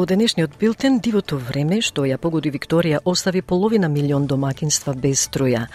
Во денешниот билтен дивото време што ја погоди Викторија остави половина милион домакинства без струја.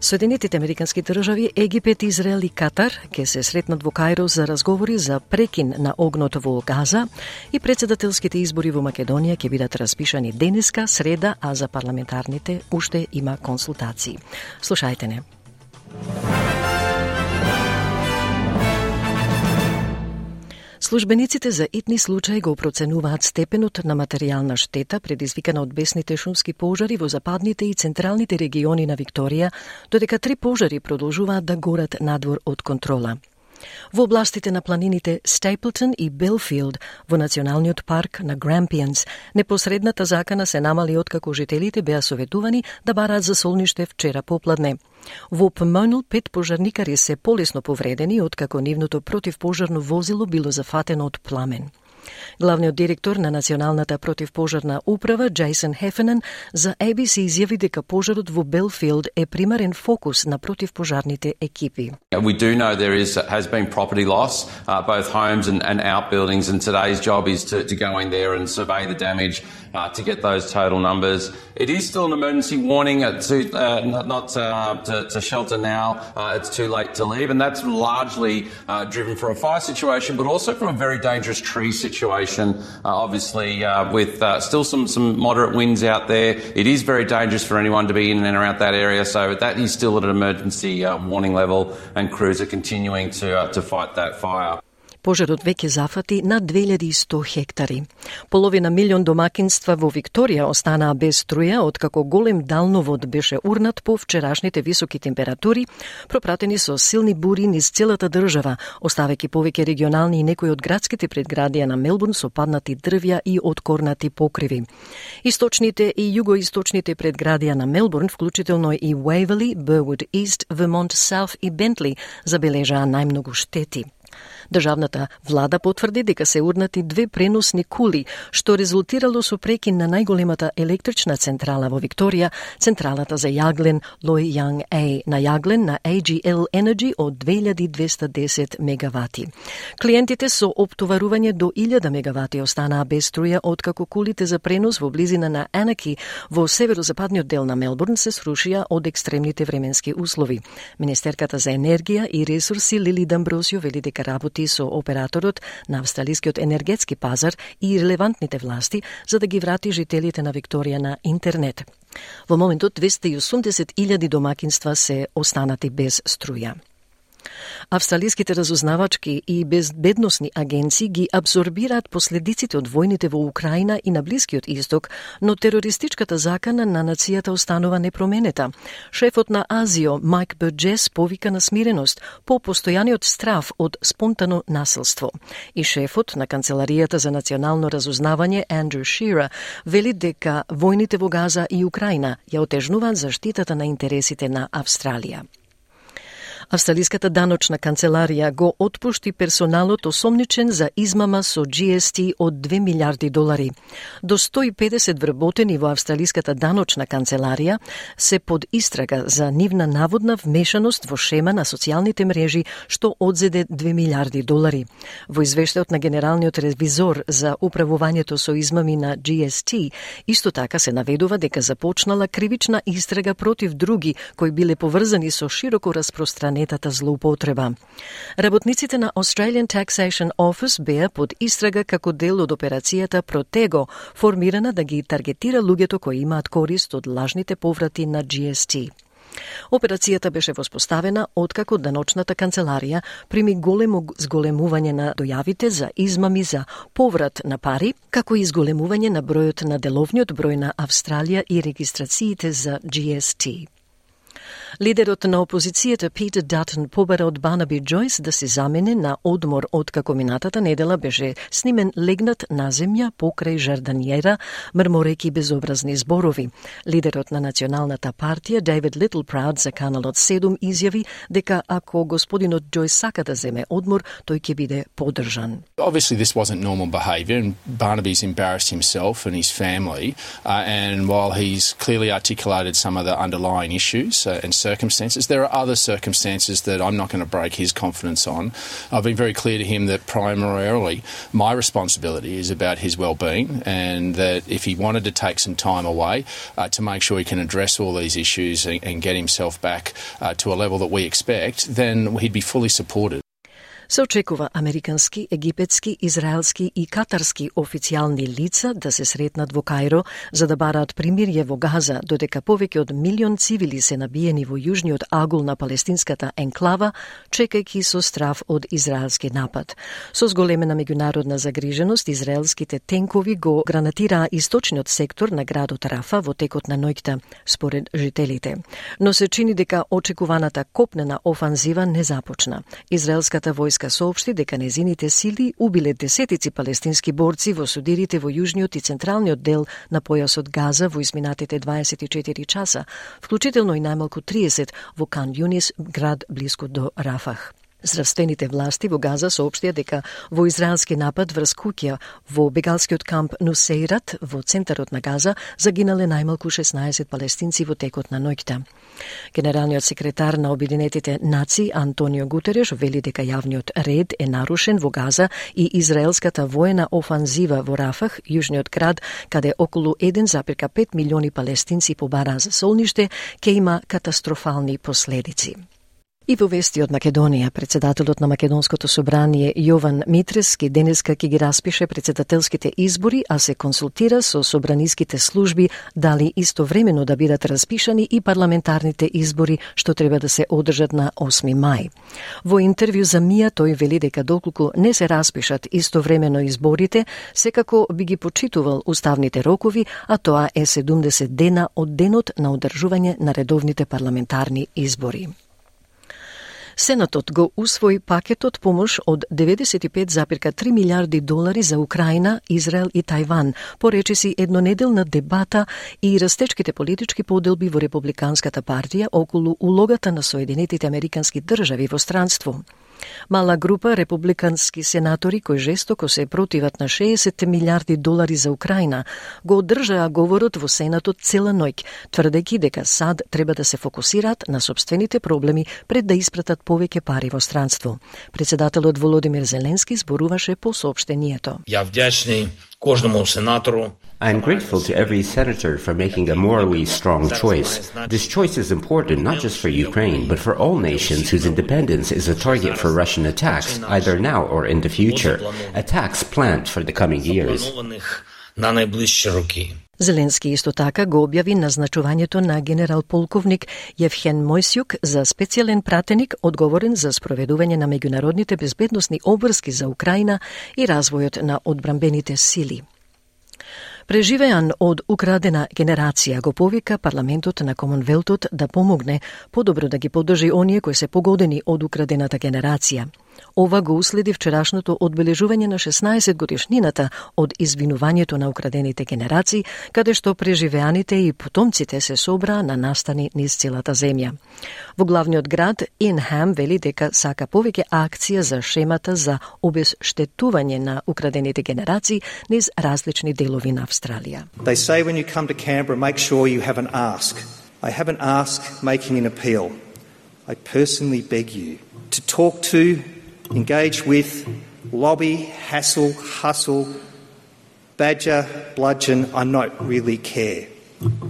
Соединетите Американски држави, Египет, Израел и Катар ќе се сретнат во Кајро за разговори за прекин на огнот во Газа и председателските избори во Македонија ќе бидат распишани денеска, среда, а за парламентарните уште има консултации. Слушајте не. Службениците за итни случаи го проценуваат степенот на материјална штета предизвикана од бесните шумски пожари во западните и централните региони на Викторија, додека три пожари продолжуваат да горат надвор од контрола. Во областите на планините Стейплтон и Белфилд во националниот парк на Грампијанс, непосредната закана се намали откако жителите беа советувани да бараат за солниште вчера попладне. Во Помонл пет пожарникари се полесно повредени откако нивното противпожарно возило било зафатено од пламен. Главниот директор на Националната противпожарна управа, Джейсон Хефенен, за ABC изјави дека пожарот во Белфилд е примарен фокус на противпожарните екипи. We do know there is has been property loss, uh, both homes and, and outbuildings, and today's job is to, to go in there and survey the damage uh, to get those total numbers. It is still an emergency warning to, uh, not, not uh, to, to, shelter now. Uh, it's too late to leave, and that's largely uh, driven from a fire situation, but also from a very dangerous tree situation. Uh, obviously, uh, with uh, still some some moderate winds out there, it is very dangerous for anyone to be in and around that area. So that is still at an emergency uh, warning level, and crews are continuing to to fight that fire. Пожарот веќе зафати над 2100 хектари. Половина милион домакинства во Викторија останаа без струја, откако голем далновод беше урнат по вчерашните високи температури, пропратени со силни бури низ целата држава, оставајќи повеќе регионални и некои од градските предградија на Мелбурн со паднати дрвја и откорнати покриви. Источните и југоисточните предградија на Мелбурн, вклучително и Уейвели, Burwood East, Vermont South и Бентли, забележаа најмногу штети. Државната влада потврди дека се урнати две преносни кули, што резултирало со прекин на најголемата електрична централа во Викторија, централата за јаглен Лој Јанг А на јаглен на AGL Energy од 2210 мегавати. Клиентите со оптоварување до 1000 мегавати останаа без струја откако кулите за пренос во близина на Анаки во северозападниот дел на Мелбурн се срушија од екстремните временски услови. Министерката за енергија и ресурси Лили Дамбросио вели дека работи со операторот на австралискиот енергетски пазар и релевантните власти за да ги врати жителите на Викторија на интернет. Во моментот 280.000 домакинства се останати без струја. Австралиските разузнавачки и безбедносни агенции ги абсорбираат последиците од војните во Украина и на Блискиот Исток, но терористичката закана на нацијата останува непроменета. Шефот на Азио, Майк Берджес, повика на смиреност по постојаниот страф од спонтано насилство. И шефот на Канцеларијата за национално разузнавање, Андрю Шира, вели дека војните во Газа и Украина ја отежнуваат заштитата на интересите на Австралија. Австралиската даночна канцеларија го отпушти персоналот осомничен за измама со GST од 2 милиарди долари. До 150 вработени во Австралиската даночна канцеларија се под истрага за нивна наводна вмешаност во шема на социјалните мрежи што одзеде 2 милиарди долари. Во извештајот на генералниот ревизор за управувањето со измами на GST, исто така се наведува дека започнала кривична истрага против други кои биле поврзани со широко распространение планетата злоупотреба. Работниците на Australian Taxation Office беа под истрага како дел од операцијата Протего, формирана да ги таргетира луѓето кои имаат корист од лажните поврати на GST. Операцијата беше воспоставена откако даночната канцеларија прими големо зголемување на дојавите за измами за поврат на пари, како и зголемување на бројот на деловниот број на Австралија и регистрациите за GST. Лидерот на опозицијата Питер Датон побара од Банаби Джойс да се замени на одмор од како минатата недела беше снимен легнат на земја покрај Жарданиера, мрмореки безобразни зборови. Лидерот на Националната партија Дейвид Литлпрауд за каналот 7 изјави дека ако господинот Джойс сака да земе одмор, тој ќе биде поддржан. Obviously this wasn't normal behavior and Barnaby's embarrassed himself and his family uh, and while he's clearly articulated some of the underlying issues uh, and circumstances. There are other circumstances that I'm not going to break his confidence on. I've been very clear to him that primarily my responsibility is about his well-being and that if he wanted to take some time away uh, to make sure he can address all these issues and, and get himself back uh, to a level that we expect, then he'd be fully supported. Се очекува американски, египетски, израелски и катарски официјални лица да се сретнат во Кајро за да бараат примирје во Газа, додека повеќе од милион цивили се набиени во јужниот агул на палестинската енклава, чекајќи со страф од израелски напад. Со зголемена меѓународна загриженост, израелските тенкови го гранатираа источниот сектор на градот Рафа во текот на ноќта, според жителите. Но се чини дека очекуваната копнена офанзива не започна. Израелската војска войска соопшти дека незините сили убиле десетици палестински борци во судирите во јужниот и централниот дел на појасот Газа во изминатите 24 часа, вклучително и најмалку 30 во Кан Юнис, град близко до Рафах. Здравствените власти во Газа соопштија дека во израелски напад врз куќа во бегалскиот камп Нусейрат во центарот на Газа загинале најмалку 16 палестинци во текот на ноќта. Генералниот секретар на Обединетите нации Антонио Гутереш вели дека јавниот ред е нарушен во Газа и израелската воена офанзива во Рафах, јужниот град, каде околу 1,5 милиони палестинци побараа за солниште, ќе има катастрофални последици. И во вести од Македонија, председателот на Македонското собрание Јован Митрески денеска ќе ги распише председателските избори, а се консултира со собраниските служби дали истовремено да бидат распишани и парламентарните избори што треба да се одржат на 8 мај. Во интервју за МИА тој вели дека доколку не се распишат истовремено изборите, секако би ги почитувал уставните рокови, а тоа е 70 дена од денот на одржување на редовните парламентарни избори. Сенатот го усвои пакетот помош од 95,3 милиарди долари за Украина, Израел и Тајван, поречиси еднонеделна дебата и растечките политички поделби во Републиканската партија околу улогата на Соединетите Американски држави во странство. Мала група републикански сенатори кои жестоко се противат на 60 милиарди долари за Украина го одржаа говорот во Сенатот цела ноќ, тврдејќи дека САД треба да се фокусираат на собствените проблеми пред да испратат повеќе пари во странство. Председателот Володимир Зеленски зборуваше по сообштението. Ја вдячни кожному сенатору I am grateful to every senator for making a morally strong choice. This choice is important not just for Ukraine, but for all nations whose independence is a target for Russian attacks, either now or in the future. Attacks planned for the coming years. Зеленски исто така го објави назначувањето на генерал полковник Јевхен Мојсјук за специјален пратеник одговорен за спроведување на меѓународните безбедносни обврски за Украина и развојот на одбрамбените сили. Преживеан од украдена генерација го повика парламентот на Комонвелтот да помогне подобро да ги поддржи оние кои се погодени од украдената генерација. Ова го уследи вчерашното одбележување на 16 годишнината од извинувањето на украдените генерации, каде што преживеаните и потомците се собраа на настани низ целата земја. Во главниот град Инхам вели дека сака повеќе акција за шемата за обезштетување на украдените генерации низ различни делови на Австралија. They say when you come to Canberra, make sure you have an ask. I have an ask making an appeal. I personally beg you to talk to engage with, lobby, hassle, hustle, badger, bludgeon, I do not really care.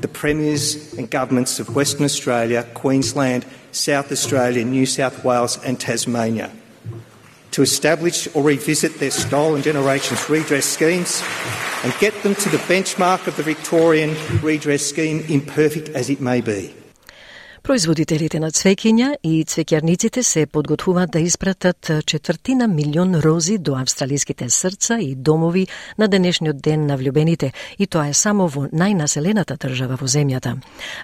The premiers and governments of Western Australia, Queensland, South Australia, New South Wales, and Tasmania to establish or revisit their stolen generations redress schemes and get them to the benchmark of the Victorian redress scheme, imperfect as it may be. Производителите на цвеќиња и цвеќарниците се подготвуваат да испратат четвртина милион рози до австралиските срца и домови на денешниот ден на влюбените, и тоа е само во најнаселената држава во земјата.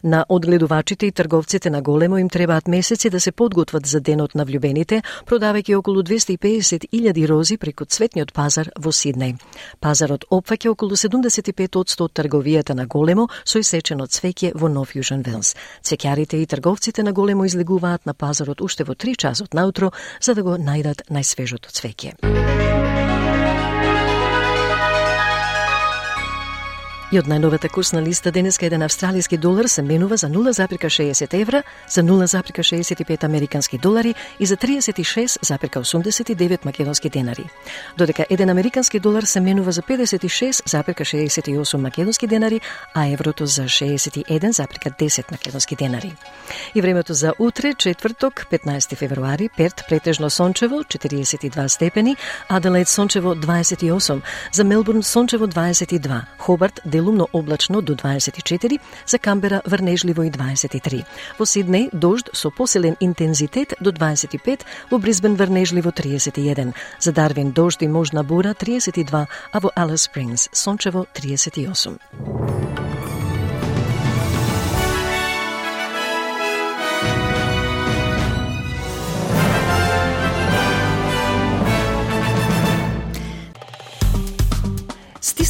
На одгледувачите и трговците на големо им требаат месеци да се подготват за денот на влюбените, продавајќи околу 250.000 рози преку цветниот пазар во Сиднеј. Пазарот опфаќа околу 75% од трговијата на големо со исечено цвеќе во Нов Јужен Велс. Цвеќарите и трговците на големо излегуваат на пазарот уште во 3 часот наутро за да го најдат најсвежото цвеќе. И од најновата курсна листа денеска еден австралиски долар се менува за 0,60 евра, за 0,65 американски долари и за 36,89 македонски денари. Додека еден американски долар се менува за 56,68 македонски денари, а еврото за 61,10 македонски денари. И времето за утре, четврток, 15 февруари, Перт претежно сончево, 42 степени, Аделаид сончево 28, за Мелбурн сончево 22, Хобарт дел делумно облачно до 24, за Камбера врнежливо и 23. Во Сиднеј дожд со посилен интензитет до 25, во Брисбен врнежливо 31, за Дарвин дожд и можна бура 32, а во Алис Спрингс сончево 38.